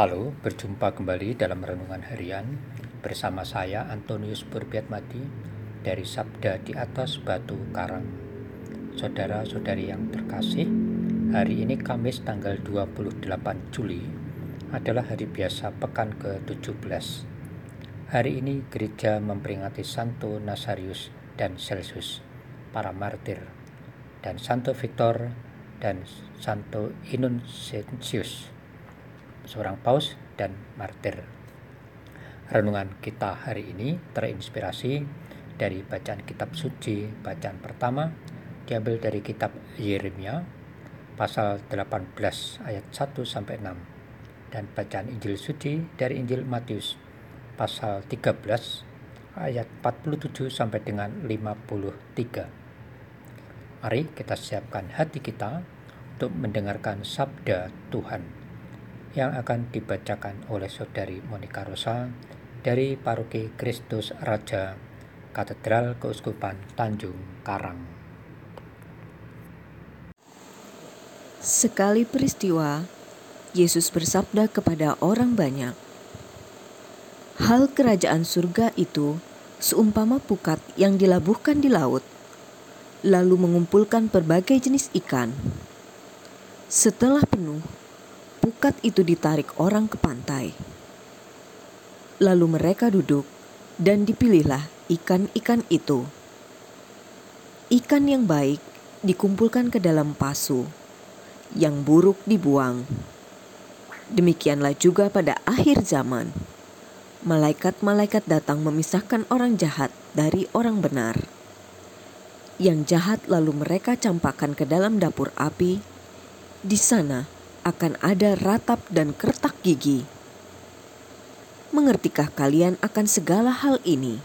Halo, berjumpa kembali dalam renungan harian bersama saya Antonius Burbiatmadi dari Sabda di atas Batu Karang. Saudara-saudari yang terkasih, hari ini Kamis tanggal 28 Juli adalah hari biasa pekan ke-17. Hari ini gereja memperingati Santo Nasarius dan Celsus, para martir, dan Santo Victor dan Santo Innocentius seorang paus dan martir. Renungan kita hari ini terinspirasi dari bacaan kitab suci bacaan pertama diambil dari kitab Yeremia pasal 18 ayat 1 sampai 6 dan bacaan Injil suci dari Injil Matius pasal 13 ayat 47 sampai dengan 53. Mari kita siapkan hati kita untuk mendengarkan sabda Tuhan yang akan dibacakan oleh Saudari Monica Rosa dari Paroki Kristus Raja Katedral Keuskupan Tanjung Karang. Sekali peristiwa, Yesus bersabda kepada orang banyak, "Hal kerajaan surga itu seumpama pukat yang dilabuhkan di laut, lalu mengumpulkan berbagai jenis ikan. Setelah penuh, pukat itu ditarik orang ke pantai. Lalu mereka duduk dan dipilihlah ikan-ikan itu. Ikan yang baik dikumpulkan ke dalam pasu, yang buruk dibuang. Demikianlah juga pada akhir zaman. Malaikat-malaikat datang memisahkan orang jahat dari orang benar. Yang jahat lalu mereka campakkan ke dalam dapur api. Di sana akan ada ratap dan kertak gigi. Mengertikah kalian akan segala hal ini?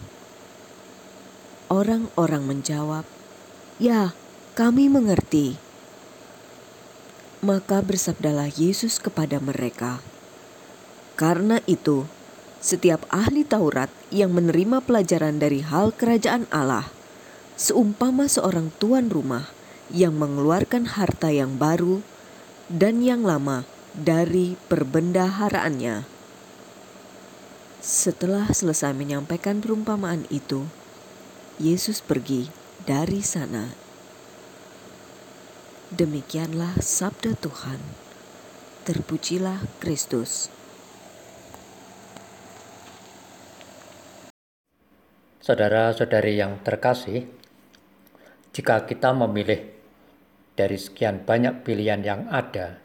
Orang-orang menjawab, "Ya, kami mengerti." Maka bersabdalah Yesus kepada mereka, "Karena itu, setiap ahli Taurat yang menerima pelajaran dari hal kerajaan Allah, seumpama seorang tuan rumah yang mengeluarkan harta yang baru dan yang lama dari perbendaharaannya. Setelah selesai menyampaikan perumpamaan itu, Yesus pergi dari sana. Demikianlah sabda Tuhan. Terpujilah Kristus. Saudara-saudari yang terkasih, jika kita memilih dari sekian banyak pilihan yang ada,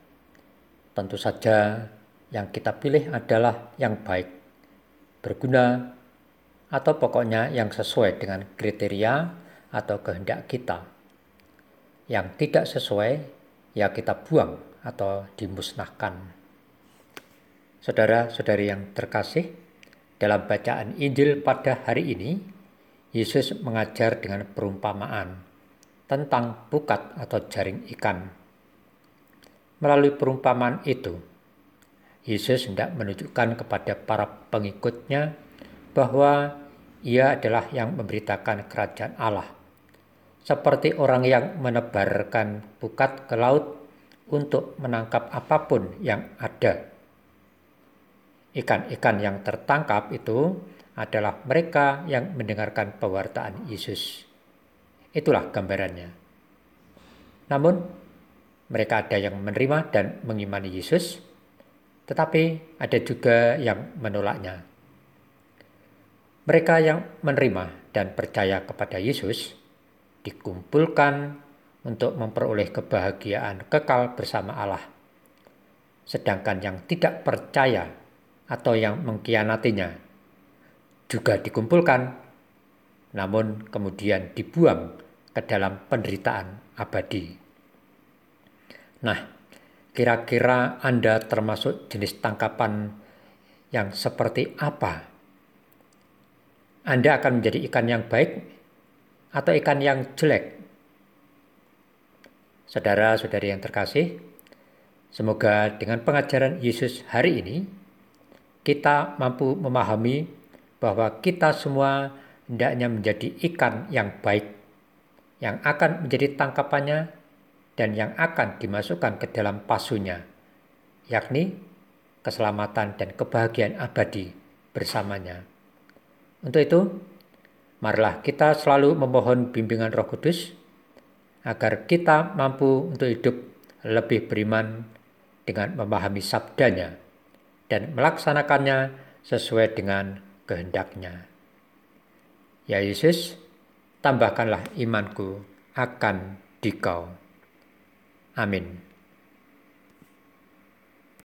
tentu saja yang kita pilih adalah yang baik, berguna, atau pokoknya yang sesuai dengan kriteria atau kehendak kita. Yang tidak sesuai, ya kita buang atau dimusnahkan. Saudara-saudari yang terkasih, dalam bacaan Injil pada hari ini, Yesus mengajar dengan perumpamaan tentang pukat atau jaring ikan. Melalui perumpamaan itu, Yesus hendak menunjukkan kepada para pengikutnya bahwa ia adalah yang memberitakan kerajaan Allah. Seperti orang yang menebarkan pukat ke laut untuk menangkap apa pun yang ada. Ikan-ikan yang tertangkap itu adalah mereka yang mendengarkan pewartaan Yesus. Itulah gambarannya. Namun, mereka ada yang menerima dan mengimani Yesus, tetapi ada juga yang menolaknya. Mereka yang menerima dan percaya kepada Yesus dikumpulkan untuk memperoleh kebahagiaan kekal bersama Allah. Sedangkan yang tidak percaya atau yang mengkhianatinya juga dikumpulkan namun kemudian dibuang ke dalam penderitaan abadi. Nah, kira-kira Anda termasuk jenis tangkapan yang seperti apa? Anda akan menjadi ikan yang baik atau ikan yang jelek? Saudara-saudari yang terkasih, semoga dengan pengajaran Yesus hari ini, kita mampu memahami bahwa kita semua hendaknya menjadi ikan yang baik, yang akan menjadi tangkapannya dan yang akan dimasukkan ke dalam pasunya, yakni keselamatan dan kebahagiaan abadi bersamanya. Untuk itu, marilah kita selalu memohon bimbingan Roh Kudus agar kita mampu untuk hidup lebih beriman dengan memahami sabdanya dan melaksanakannya sesuai dengan kehendaknya. Ya Yesus, tambahkanlah imanku akan dikau. Amin.